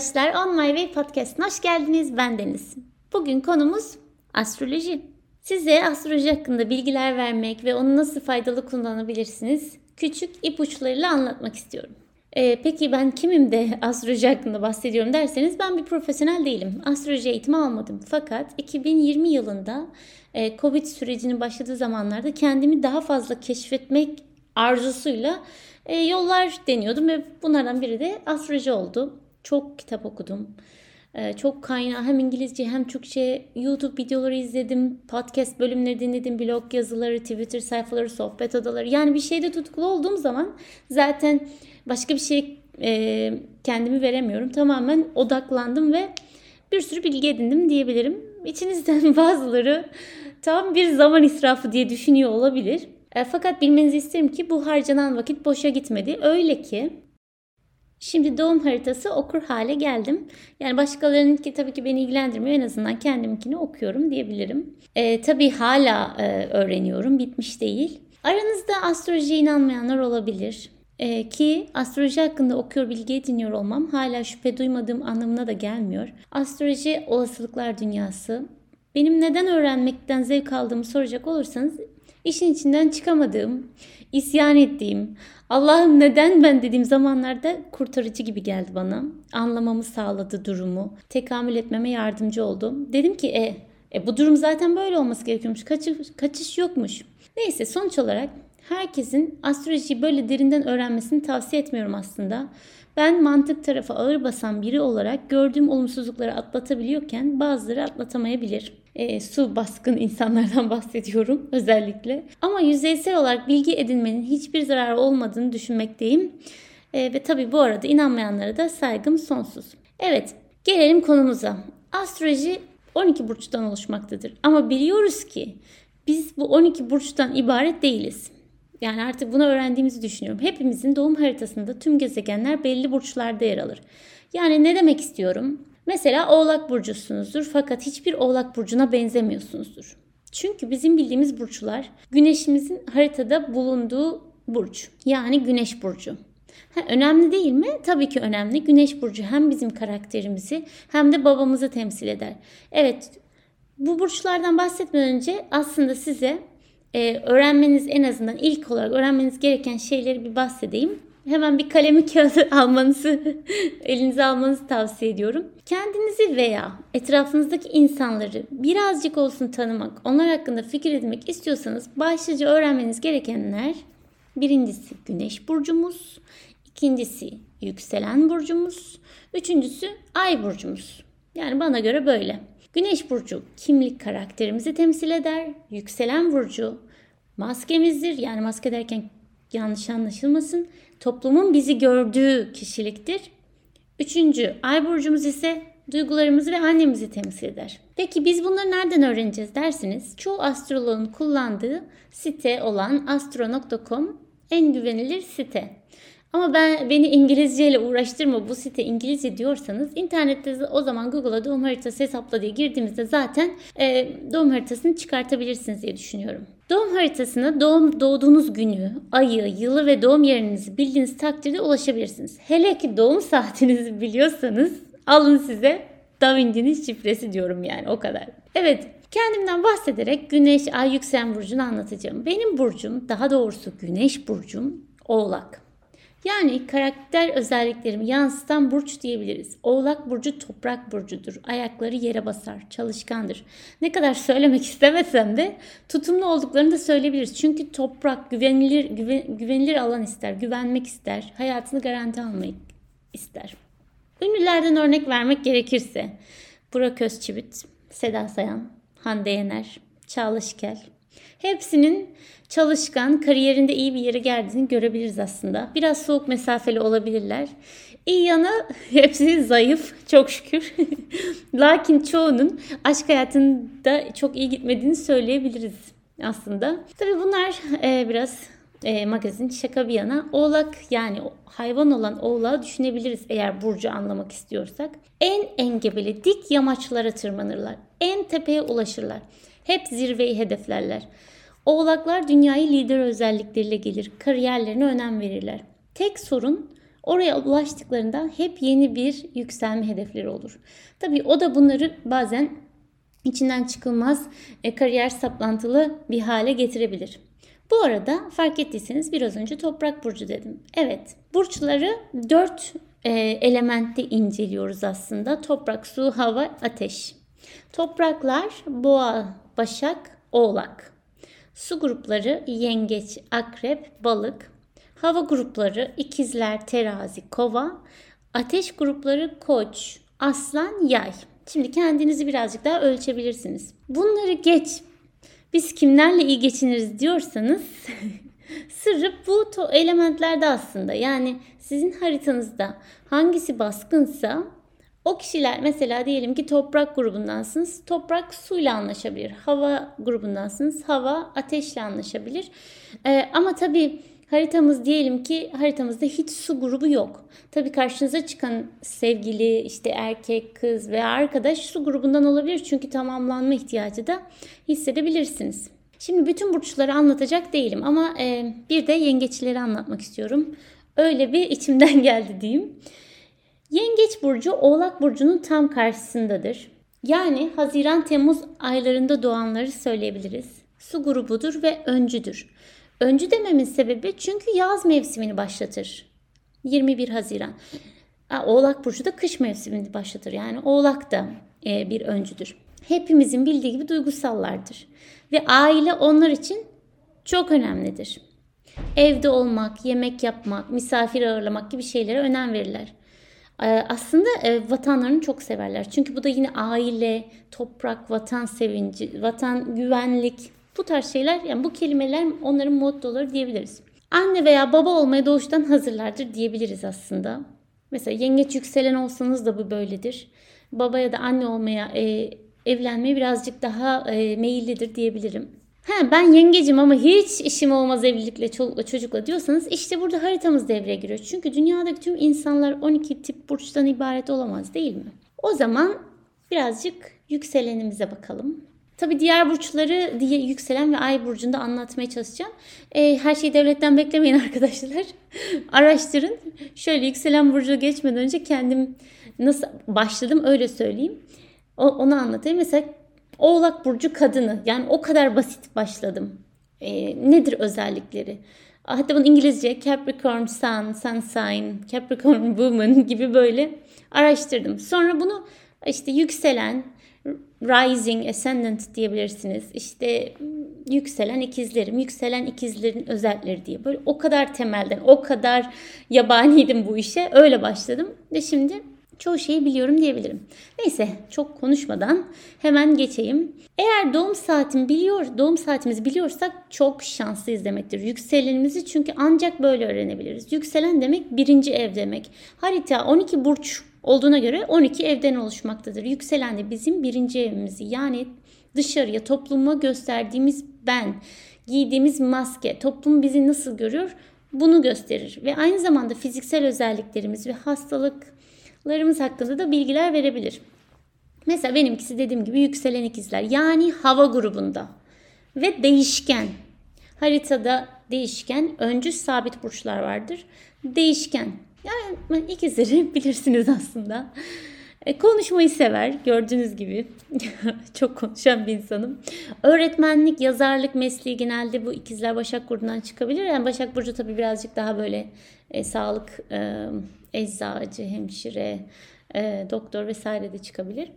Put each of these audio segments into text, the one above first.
arkadaşlar. On My Way Podcast'ına hoş geldiniz. Ben Deniz. Bugün konumuz astroloji. Size astroloji hakkında bilgiler vermek ve onu nasıl faydalı kullanabilirsiniz küçük ipuçlarıyla anlatmak istiyorum. Ee, peki ben kimim de astroloji hakkında bahsediyorum derseniz ben bir profesyonel değilim. Astroloji eğitimi almadım. Fakat 2020 yılında e, Covid sürecinin başladığı zamanlarda kendimi daha fazla keşfetmek arzusuyla e, yollar deniyordum ve bunlardan biri de astroloji oldu. Çok kitap okudum. E, çok kaynağı hem İngilizce hem Türkçe YouTube videoları izledim. Podcast bölümleri dinledim. Blog yazıları, Twitter sayfaları, sohbet odaları. Yani bir şeyde tutkulu olduğum zaman zaten başka bir şey e, kendimi veremiyorum. Tamamen odaklandım ve bir sürü bilgi edindim diyebilirim. İçinizden bazıları tam bir zaman israfı diye düşünüyor olabilir. E, fakat bilmenizi isterim ki bu harcanan vakit boşa gitmedi. Öyle ki Şimdi doğum haritası okur hale geldim. Yani başkalarınınki tabii ki beni ilgilendirmiyor. En azından kendiminkini okuyorum diyebilirim. E, tabii hala e, öğreniyorum. Bitmiş değil. Aranızda astrolojiye inanmayanlar olabilir. E, ki astroloji hakkında okuyor, bilgi ediniyor olmam hala şüphe duymadığım anlamına da gelmiyor. Astroloji olasılıklar dünyası. Benim neden öğrenmekten zevk aldığımı soracak olursanız işin içinden çıkamadığım, isyan ettiğim, Allah'ım neden ben dediğim zamanlarda kurtarıcı gibi geldi bana. Anlamamı sağladı durumu. Tekamül etmeme yardımcı oldu. Dedim ki e, e bu durum zaten böyle olması gerekiyormuş. Kaçış, kaçış yokmuş. Neyse sonuç olarak herkesin astrolojiyi böyle derinden öğrenmesini tavsiye etmiyorum aslında. Ben mantık tarafı ağır basan biri olarak gördüğüm olumsuzlukları atlatabiliyorken bazıları atlatamayabilir. E, su baskın insanlardan bahsediyorum özellikle. Ama yüzeysel olarak bilgi edinmenin hiçbir zararı olmadığını düşünmekteyim. E, ve tabi bu arada inanmayanlara da saygım sonsuz. Evet gelelim konumuza. Astroloji 12 burçtan oluşmaktadır. Ama biliyoruz ki biz bu 12 burçtan ibaret değiliz. Yani artık bunu öğrendiğimizi düşünüyorum. Hepimizin doğum haritasında tüm gezegenler belli burçlarda yer alır. Yani ne demek istiyorum? Mesela Oğlak burcusunuzdur fakat hiçbir Oğlak burcuna benzemiyorsunuzdur. Çünkü bizim bildiğimiz burçlar Güneşimizin haritada bulunduğu burç. Yani Güneş burcu. Ha, önemli değil mi? Tabii ki önemli. Güneş burcu hem bizim karakterimizi hem de babamızı temsil eder. Evet, bu burçlardan bahsetmeden önce aslında size e, öğrenmeniz en azından ilk olarak öğrenmeniz gereken şeyleri bir bahsedeyim. Hemen bir kalemi kağıdı almanızı, elinize almanızı tavsiye ediyorum. Kendinizi veya etrafınızdaki insanları birazcık olsun tanımak, onlar hakkında fikir edinmek istiyorsanız başlıca öğrenmeniz gerekenler birincisi güneş burcumuz, ikincisi yükselen burcumuz, üçüncüsü ay burcumuz. Yani bana göre böyle. Güneş burcu kimlik karakterimizi temsil eder. Yükselen burcu maskemizdir. Yani maske derken yanlış anlaşılmasın. Toplumun bizi gördüğü kişiliktir. Üçüncü ay burcumuz ise duygularımızı ve annemizi temsil eder. Peki biz bunları nereden öğreneceğiz dersiniz? Çoğu astroloğun kullandığı site olan astro.com en güvenilir site. Ama ben beni İngilizce ile uğraştırma bu site İngilizce diyorsanız internette o zaman Google'a doğum haritası hesapla diye girdiğimizde zaten e, doğum haritasını çıkartabilirsiniz diye düşünüyorum. Doğum haritasına doğum doğduğunuz günü, ayı, yılı ve doğum yerinizi bildiğiniz takdirde ulaşabilirsiniz. Hele ki doğum saatinizi biliyorsanız alın size Da Vinci'nin şifresi diyorum yani o kadar. Evet kendimden bahsederek güneş, ay, yükselen burcunu anlatacağım. Benim burcum daha doğrusu güneş burcum oğlak. Yani karakter özelliklerimi yansıtan burç diyebiliriz. Oğlak burcu toprak burcudur. Ayakları yere basar, çalışkandır. Ne kadar söylemek istemesem de tutumlu olduklarını da söyleyebiliriz. Çünkü toprak güvenilir güven, güvenilir alan ister, güvenmek ister, hayatını garanti almayı ister. Ünlülerden örnek vermek gerekirse Burak Özçivit, Seda Sayan, Hande Yener, Çağla Şikel, Hepsinin çalışkan, kariyerinde iyi bir yere geldiğini görebiliriz aslında. Biraz soğuk mesafeli olabilirler. İyi yanı hepsi zayıf çok şükür. Lakin çoğunun aşk hayatında çok iyi gitmediğini söyleyebiliriz aslında. Tabii bunlar e, biraz e, magazin şaka bir yana. Oğlak yani hayvan olan oğlağı düşünebiliriz eğer burcu anlamak istiyorsak. En engebeli dik yamaçlara tırmanırlar. En tepeye ulaşırlar. Hep zirveyi hedeflerler. Oğlaklar dünyayı lider özellikleriyle gelir. Kariyerlerine önem verirler. Tek sorun Oraya ulaştıklarında hep yeni bir yükselme hedefleri olur. Tabii o da bunları bazen içinden çıkılmaz e, kariyer saplantılı bir hale getirebilir. Bu arada fark ettiyseniz biraz önce toprak burcu dedim. Evet, burçları dört e, elementte inceliyoruz aslında. Toprak, su, hava, ateş. Topraklar boğa, başak, oğlak. Su grupları yengeç, akrep, balık. Hava grupları ikizler, terazi, kova. Ateş grupları koç, aslan, yay. Şimdi kendinizi birazcık daha ölçebilirsiniz. Bunları geç. Biz kimlerle iyi geçiniriz diyorsanız sırrı bu elementlerde aslında. Yani sizin haritanızda hangisi baskınsa o kişiler mesela diyelim ki toprak grubundansınız. Toprak suyla anlaşabilir. Hava grubundansınız. Hava ateşle anlaşabilir. Ee, ama tabii haritamız diyelim ki haritamızda hiç su grubu yok. Tabii karşınıza çıkan sevgili işte erkek, kız veya arkadaş su grubundan olabilir. Çünkü tamamlanma ihtiyacı da hissedebilirsiniz. Şimdi bütün burçları anlatacak değilim ama e, bir de yengeçleri anlatmak istiyorum. Öyle bir içimden geldi diyeyim. Yengeç burcu Oğlak burcunun tam karşısındadır. Yani Haziran-Temmuz aylarında doğanları söyleyebiliriz. Su grubudur ve öncüdür. Öncü dememin sebebi çünkü yaz mevsimini başlatır. 21 Haziran. Oğlak burcu da kış mevsimini başlatır. Yani Oğlak da e, bir öncüdür. Hepimizin bildiği gibi duygusallardır. Ve aile onlar için çok önemlidir. Evde olmak, yemek yapmak, misafir ağırlamak gibi şeylere önem verirler. Ee, aslında e, vatanlarını çok severler. Çünkü bu da yine aile, toprak, vatan sevinci, vatan güvenlik bu tarz şeyler yani bu kelimeler onların mottoları diyebiliriz. Anne veya baba olmaya doğuştan hazırlardır diyebiliriz aslında. Mesela yengeç yükselen olsanız da bu böyledir. Baba ya da anne olmaya, e, evlenmeye birazcık daha e, meyillidir diyebilirim. He, ben yengecim ama hiç işim olmaz evlilikle çolukla çocukla diyorsanız işte burada haritamız devreye giriyor. Çünkü dünyadaki tüm insanlar 12 tip burçtan ibaret olamaz değil mi? O zaman birazcık yükselenimize bakalım. Tabi diğer burçları diye yükselen ve ay burcunda anlatmaya çalışacağım. E, her şeyi devletten beklemeyin arkadaşlar. Araştırın. Şöyle yükselen burcu geçmeden önce kendim nasıl başladım öyle söyleyeyim. O, onu anlatayım. Mesela Oğlak Burcu kadını. Yani o kadar basit başladım. E, nedir özellikleri? Hatta bunu İngilizce Capricorn Sun, Sun Sign, Capricorn Woman gibi böyle araştırdım. Sonra bunu işte yükselen, rising, ascendant diyebilirsiniz. İşte yükselen ikizlerim, yükselen ikizlerin özellikleri diye. Böyle o kadar temelden, o kadar yabaniydim bu işe. Öyle başladım. Ve şimdi çoğu şeyi biliyorum diyebilirim. Neyse çok konuşmadan hemen geçeyim. Eğer doğum saatim biliyor, doğum saatimizi biliyorsak çok şanslıyız demektir. Yükselenimizi çünkü ancak böyle öğrenebiliriz. Yükselen demek birinci ev demek. Harita 12 burç olduğuna göre 12 evden oluşmaktadır. Yükselen de bizim birinci evimizi yani dışarıya topluma gösterdiğimiz ben, giydiğimiz maske, toplum bizi nasıl görüyor bunu gösterir. Ve aynı zamanda fiziksel özelliklerimiz ve hastalık larımız hakkında da bilgiler verebilir. Mesela benimkisi dediğim gibi yükselen ikizler yani hava grubunda ve değişken. Haritada değişken, öncü sabit burçlar vardır. Değişken. Yani ikizleri bilirsiniz aslında. E, konuşmayı sever gördüğünüz gibi. Çok konuşan bir insanım. Öğretmenlik, yazarlık mesleği genelde bu ikizler Başak Burcu'ndan çıkabilir. Yani Başak Burcu tabii birazcık daha böyle e, sağlık, e, eczacı, hemşire, e, doktor vesaire de çıkabilir.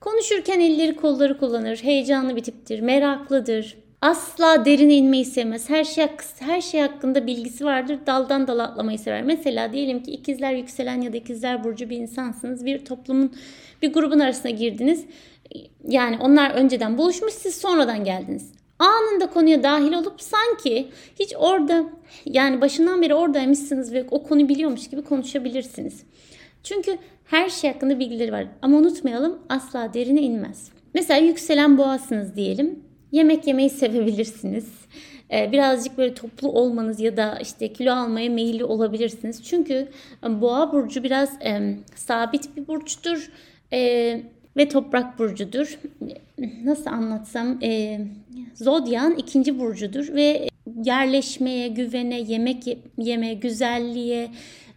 Konuşurken elleri kolları kullanır. Heyecanlı bir tiptir, meraklıdır. Asla derine inmeyi sevmez. Her şey her şey hakkında bilgisi vardır. Daldan dala atlamayı sever. Mesela diyelim ki ikizler yükselen ya da ikizler burcu bir insansınız. Bir toplumun bir grubun arasına girdiniz. Yani onlar önceden buluşmuş, siz sonradan geldiniz. Anında konuya dahil olup sanki hiç orada yani başından beri oradaymışsınız ve o konuyu biliyormuş gibi konuşabilirsiniz. Çünkü her şey hakkında bilgileri var. Ama unutmayalım asla derine inmez. Mesela yükselen boğasınız diyelim. Yemek yemeyi sevebilirsiniz. Ee, birazcık böyle toplu olmanız ya da işte kilo almaya meyilli olabilirsiniz. Çünkü e, boğa burcu biraz e, sabit bir burçtur. E, ve toprak burcudur. Nasıl anlatsam e, zodyan ikinci burcudur ve yerleşmeye, güvene, yemek yemeye, güzelliğe,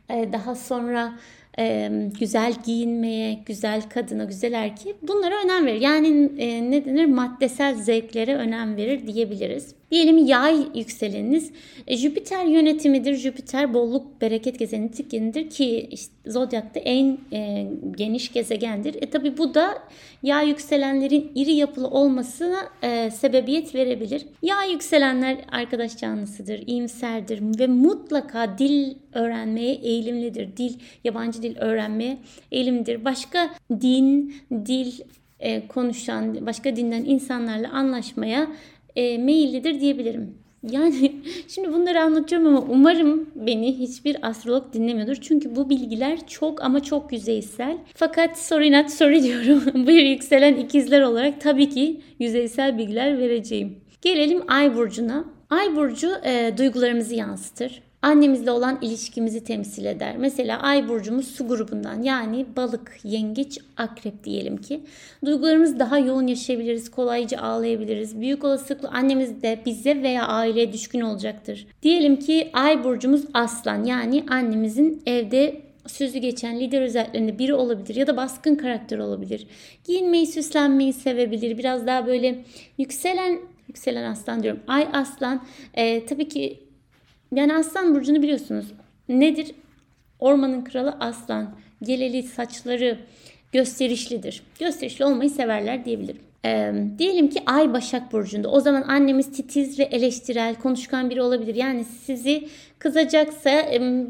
e, daha sonra e, güzel giyinmeye, güzel kadına, güzel erkeğe bunlara önem verir. Yani e, ne denir maddesel zevklere önem verir diyebiliriz. Diyelim yay yükseleniniz e, Jüpiter yönetimidir. Jüpiter bolluk bereket gezegenidir ki işte, zodyakta en e, geniş gezegendir. E tabi bu da yay yükselenlerin iri yapılı olmasına e, sebebiyet verebilir. Yay yükselenler arkadaş canlısıdır, iyimserdir ve mutlaka dil öğrenmeye eğilimlidir. Dil, yabancı dil öğrenmeye eğilimlidir. Başka din, dil e, konuşan, başka dinden insanlarla anlaşmaya e, meyillidir diyebilirim. Yani şimdi bunları anlatıyorum ama umarım beni hiçbir astrolog dinlemiyordur. Çünkü bu bilgiler çok ama çok yüzeysel. Fakat sorry not sorry diyorum. bir yükselen ikizler olarak tabii ki yüzeysel bilgiler vereceğim. Gelelim Ay burcuna. Ay burcu e, duygularımızı yansıtır annemizle olan ilişkimizi temsil eder. Mesela ay burcumuz su grubundan yani balık, yengeç, akrep diyelim ki. Duygularımız daha yoğun yaşayabiliriz, kolayca ağlayabiliriz. Büyük olasılıkla annemiz de bize veya aileye düşkün olacaktır. Diyelim ki ay burcumuz aslan yani annemizin evde sözü geçen lider özelliklerinde biri olabilir ya da baskın karakter olabilir. Giyinmeyi, süslenmeyi sevebilir. Biraz daha böyle yükselen yükselen aslan diyorum. Ay aslan e, tabii ki yani aslan burcunu biliyorsunuz. Nedir? Ormanın kralı aslan. Geleli saçları gösterişlidir. Gösterişli olmayı severler diyebilirim. Ee, diyelim ki Ay Başak Burcu'nda. O zaman annemiz titiz ve eleştirel, konuşkan biri olabilir. Yani sizi kızacaksa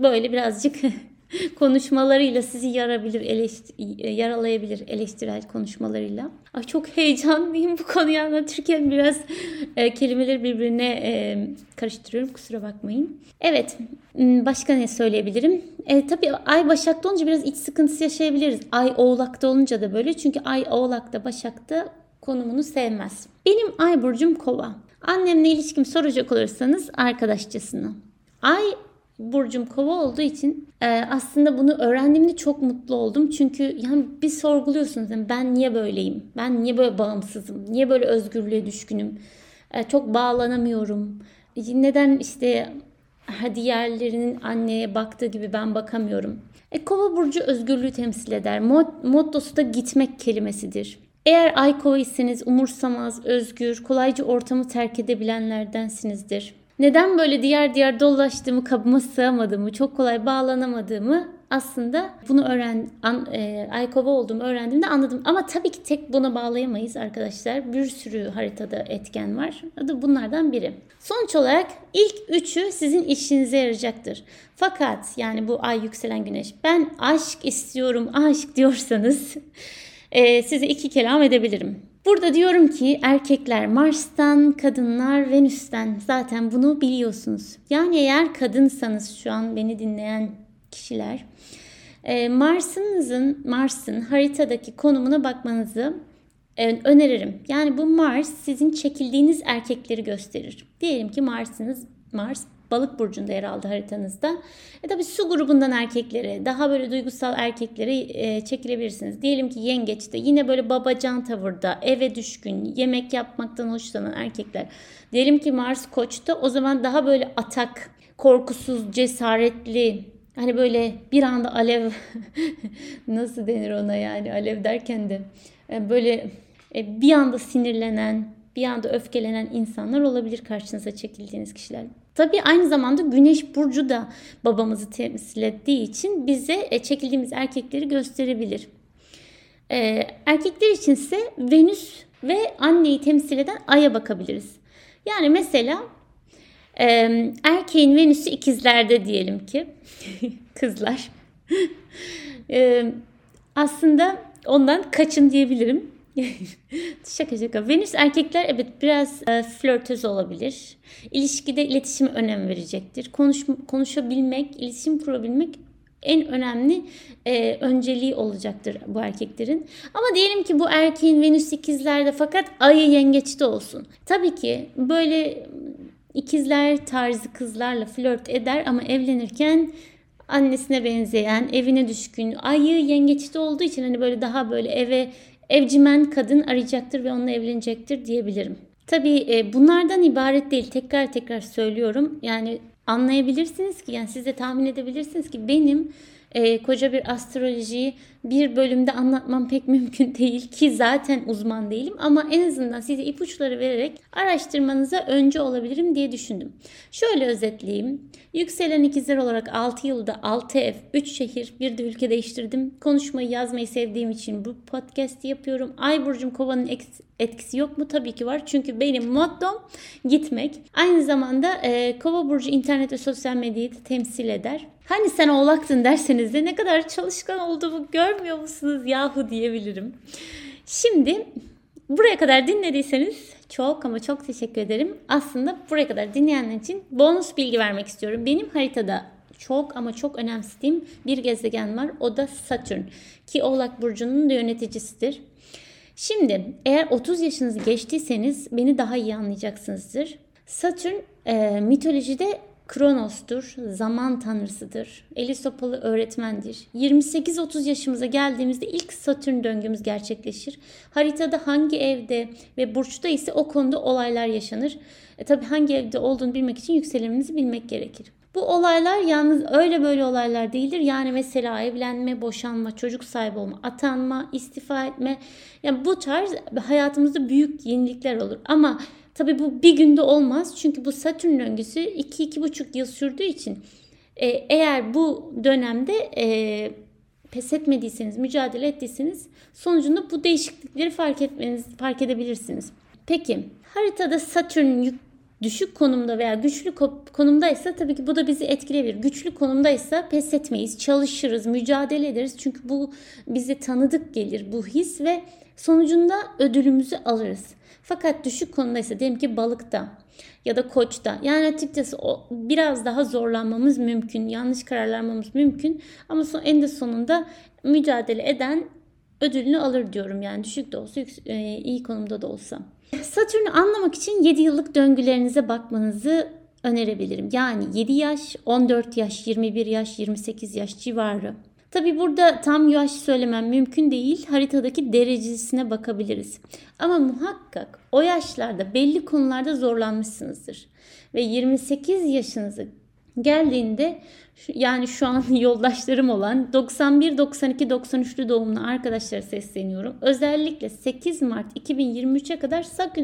böyle birazcık konuşmalarıyla sizi yarabilir, eleştir, yaralayabilir eleştirel konuşmalarıyla. Ay çok heyecanlıyım bu konuyu anlatırken biraz e, kelimeleri birbirine e, karıştırıyorum kusura bakmayın. Evet başka ne söyleyebilirim? E, tabii ay başakta olunca biraz iç sıkıntısı yaşayabiliriz. Ay oğlakta olunca da böyle çünkü ay oğlakta başakta konumunu sevmez. Benim ay burcum kova. Annemle ilişkim soracak olursanız arkadaşçasına. Ay burcum kova olduğu için e, aslında bunu öğrendiğimde çok mutlu oldum. Çünkü yani bir sorguluyorsunuz yani ben niye böyleyim? Ben niye böyle bağımsızım? Niye böyle özgürlüğe düşkünüm? E, çok bağlanamıyorum. E, neden işte diğerlerinin anneye baktığı gibi ben bakamıyorum? E, kova burcu özgürlüğü temsil eder. Mod, mottosu da gitmek kelimesidir. Eğer ay kova iseniz umursamaz, özgür, kolayca ortamı terk edebilenlerdensinizdir neden böyle diğer diğer dolaştığımı, kabıma sığamadığımı, çok kolay bağlanamadığımı aslında bunu öğren an, e, Aykova olduğumu öğrendiğimde anladım. Ama tabii ki tek buna bağlayamayız arkadaşlar. Bir sürü haritada etken var. Adı bunlardan biri. Sonuç olarak ilk üçü sizin işinize yarayacaktır. Fakat yani bu ay yükselen güneş ben aşk istiyorum aşk diyorsanız e, size iki kelam edebilirim. Burada diyorum ki erkekler Mars'tan, kadınlar Venüs'ten. Zaten bunu biliyorsunuz. Yani eğer kadınsanız şu an beni dinleyen kişiler e, Mars'ınızın Mars'ın haritadaki konumuna bakmanızı e, öneririm. Yani bu Mars sizin çekildiğiniz erkekleri gösterir. Diyelim ki Mars'ınız Mars balık burcunda yer aldı haritanızda. E tabi su grubundan erkeklere, daha böyle duygusal erkeklere e, çekilebilirsiniz. Diyelim ki yengeçte yine böyle babacan tavırda, eve düşkün, yemek yapmaktan hoşlanan erkekler. Diyelim ki Mars koçta o zaman daha böyle atak, korkusuz, cesaretli, hani böyle bir anda alev nasıl denir ona yani alev derken de e, böyle e, bir anda sinirlenen, bir anda öfkelenen insanlar olabilir karşınıza çekildiğiniz kişiler. Tabii aynı zamanda Güneş burcu da babamızı temsil ettiği için bize e, çekildiğimiz erkekleri gösterebilir. Ee, erkekler içinse Venüs ve anneyi temsil eden Ay'a bakabiliriz. Yani mesela e, erkeğin Venüs'ü ikizlerde diyelim ki kızlar. e, aslında ondan kaçın diyebilirim. şaka şaka. Venüs erkekler evet biraz e, flörtöz olabilir. İlişkide iletişime önem verecektir. Konuş, konuşabilmek, iletişim kurabilmek en önemli e, önceliği olacaktır bu erkeklerin. Ama diyelim ki bu erkeğin Venüs ikizlerde fakat ayı yengeçte olsun. Tabii ki böyle ikizler tarzı kızlarla flört eder ama evlenirken annesine benzeyen, evine düşkün, ayı yengeçte olduğu için hani böyle daha böyle eve evcimen kadın arayacaktır ve onunla evlenecektir diyebilirim. Tabii e, bunlardan ibaret değil. Tekrar tekrar söylüyorum. Yani anlayabilirsiniz ki yani siz de tahmin edebilirsiniz ki benim e, koca bir astrolojiyi bir bölümde anlatmam pek mümkün değil ki zaten uzman değilim ama en azından size ipuçları vererek araştırmanıza önce olabilirim diye düşündüm. Şöyle özetleyeyim. Yükselen ikizler olarak 6 yılda 6 ev, 3 şehir, bir de ülke değiştirdim. Konuşmayı yazmayı sevdiğim için bu podcast yapıyorum. Ay burcum kovanın etkisi yok mu? Tabii ki var. Çünkü benim mottom gitmek. Aynı zamanda e, kova burcu internet ve sosyal medyayı temsil eder. Hani sen oğlaktın derseniz de ne kadar çalışkan olduğumu görmüyor musunuz yahu diyebilirim. Şimdi buraya kadar dinlediyseniz çok ama çok teşekkür ederim. Aslında buraya kadar dinleyenler için bonus bilgi vermek istiyorum. Benim haritada çok ama çok önemsediğim bir gezegen var. O da Satürn. Ki Oğlak Burcu'nun da yöneticisidir. Şimdi eğer 30 yaşınızı geçtiyseniz beni daha iyi anlayacaksınızdır. Satürn e, mitolojide Kronos'tur, zaman tanrısıdır. Elisopalı öğretmendir. 28-30 yaşımıza geldiğimizde ilk Satürn döngümüz gerçekleşir. Haritada hangi evde ve burçta ise o konuda olaylar yaşanır. E tabi hangi evde olduğunu bilmek için yükselenimizi bilmek gerekir. Bu olaylar yalnız öyle böyle olaylar değildir. Yani mesela evlenme, boşanma, çocuk sahibi olma, atanma, istifa etme. Yani bu tarz hayatımızda büyük yenilikler olur. Ama Tabii bu bir günde olmaz. Çünkü bu Satürn döngüsü 2-2,5 yıl sürdüğü için e, eğer bu dönemde e, pes etmediyseniz, mücadele ettiyseniz sonucunda bu değişiklikleri fark etmeniz, fark edebilirsiniz. Peki haritada Satürn düşük konumda veya güçlü konumdaysa tabii ki bu da bizi etkileyebilir. Güçlü konumdaysa pes etmeyiz, çalışırız, mücadele ederiz. Çünkü bu bize tanıdık gelir bu his ve sonucunda ödülümüzü alırız. Fakat düşük konudaysa diyelim ki balıkta ya da koçta yani açıkçası o biraz daha zorlanmamız mümkün. Yanlış kararlar almamız mümkün. Ama son, en de sonunda mücadele eden ödülünü alır diyorum. Yani düşük de olsa e, iyi konumda da olsa. Satürn'ü anlamak için 7 yıllık döngülerinize bakmanızı önerebilirim. Yani 7 yaş, 14 yaş, 21 yaş, 28 yaş civarı Tabi burada tam yaş söylemem mümkün değil. Haritadaki derecesine bakabiliriz. Ama muhakkak o yaşlarda belli konularda zorlanmışsınızdır. Ve 28 yaşınızı geldiğinde yani şu an yoldaşlarım olan 91, 92, 93'lü doğumlu arkadaşlara sesleniyorum. Özellikle 8 Mart 2023'e kadar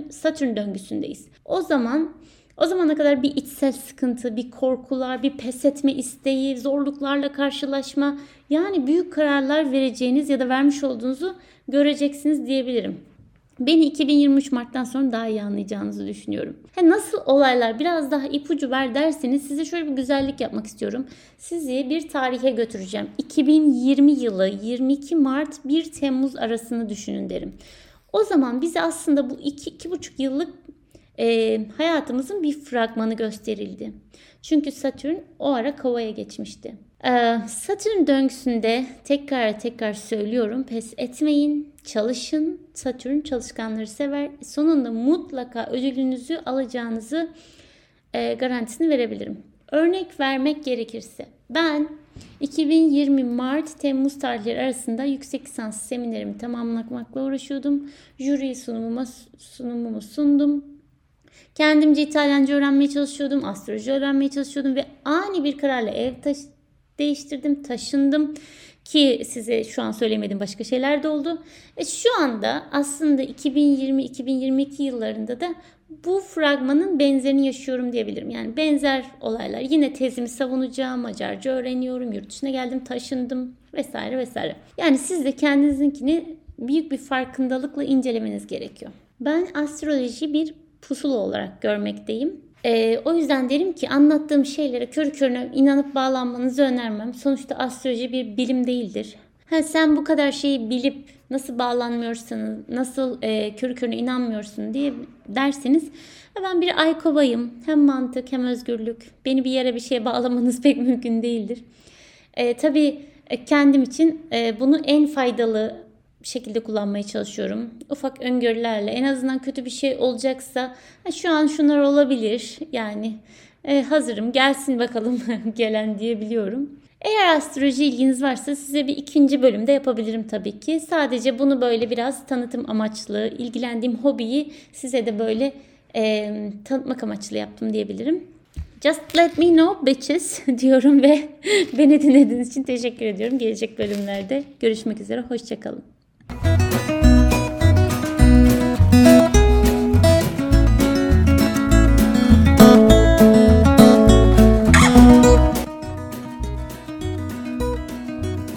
Satürn döngüsündeyiz. O zaman o zamana kadar bir içsel sıkıntı, bir korkular, bir pes etme isteği, zorluklarla karşılaşma yani büyük kararlar vereceğiniz ya da vermiş olduğunuzu göreceksiniz diyebilirim. Beni 2023 Mart'tan sonra daha iyi anlayacağınızı düşünüyorum. He nasıl olaylar biraz daha ipucu ver derseniz size şöyle bir güzellik yapmak istiyorum. Sizi bir tarihe götüreceğim. 2020 yılı 22 Mart 1 Temmuz arasını düşünün derim. O zaman bize aslında bu 2-2,5 yıllık e, hayatımızın bir fragmanı gösterildi. Çünkü Satürn o ara kovaya geçmişti. E, Satürn döngüsünde tekrar tekrar söylüyorum pes etmeyin, çalışın. Satürn çalışkanları sever. Sonunda mutlaka ödülünüzü alacağınızı e, garantisini verebilirim. Örnek vermek gerekirse ben 2020 Mart Temmuz tarihleri arasında yüksek lisans seminerimi tamamlamakla uğraşıyordum. Jüri sunumuma sunumumu sundum. Kendimce İtalyanca öğrenmeye çalışıyordum, astroloji öğrenmeye çalışıyordum ve ani bir kararla ev taş değiştirdim, taşındım ki size şu an söylemedim başka şeyler de oldu. Ve şu anda aslında 2020-2022 yıllarında da bu fragmanın benzerini yaşıyorum diyebilirim. Yani benzer olaylar. Yine tezimi savunacağım, Macarca öğreniyorum, yurt dışına geldim, taşındım vesaire vesaire. Yani siz de kendinizinkini büyük bir farkındalıkla incelemeniz gerekiyor. Ben astroloji bir pusulu olarak görmekteyim. E, o yüzden derim ki anlattığım şeylere körü körüne inanıp bağlanmanızı önermem. Sonuçta astroloji bir bilim değildir. Ha, sen bu kadar şeyi bilip nasıl bağlanmıyorsun, nasıl e, körü körüne inanmıyorsun diye derseniz ben bir aykovayım. Hem mantık hem özgürlük. Beni bir yere bir şeye bağlamanız pek mümkün değildir. E, tabii e, kendim için e, bunu en faydalı şekilde kullanmaya çalışıyorum. Ufak öngörülerle en azından kötü bir şey olacaksa şu an şunlar olabilir yani e, hazırım gelsin bakalım gelen diyebiliyorum. Eğer astroloji ilginiz varsa size bir ikinci bölümde yapabilirim tabii ki. Sadece bunu böyle biraz tanıtım amaçlı, ilgilendiğim hobiyi size de böyle e, tanıtmak amaçlı yaptım diyebilirim. Just let me know bitches diyorum ve beni dinlediğiniz için teşekkür ediyorum. Gelecek bölümlerde görüşmek üzere. Hoşçakalın.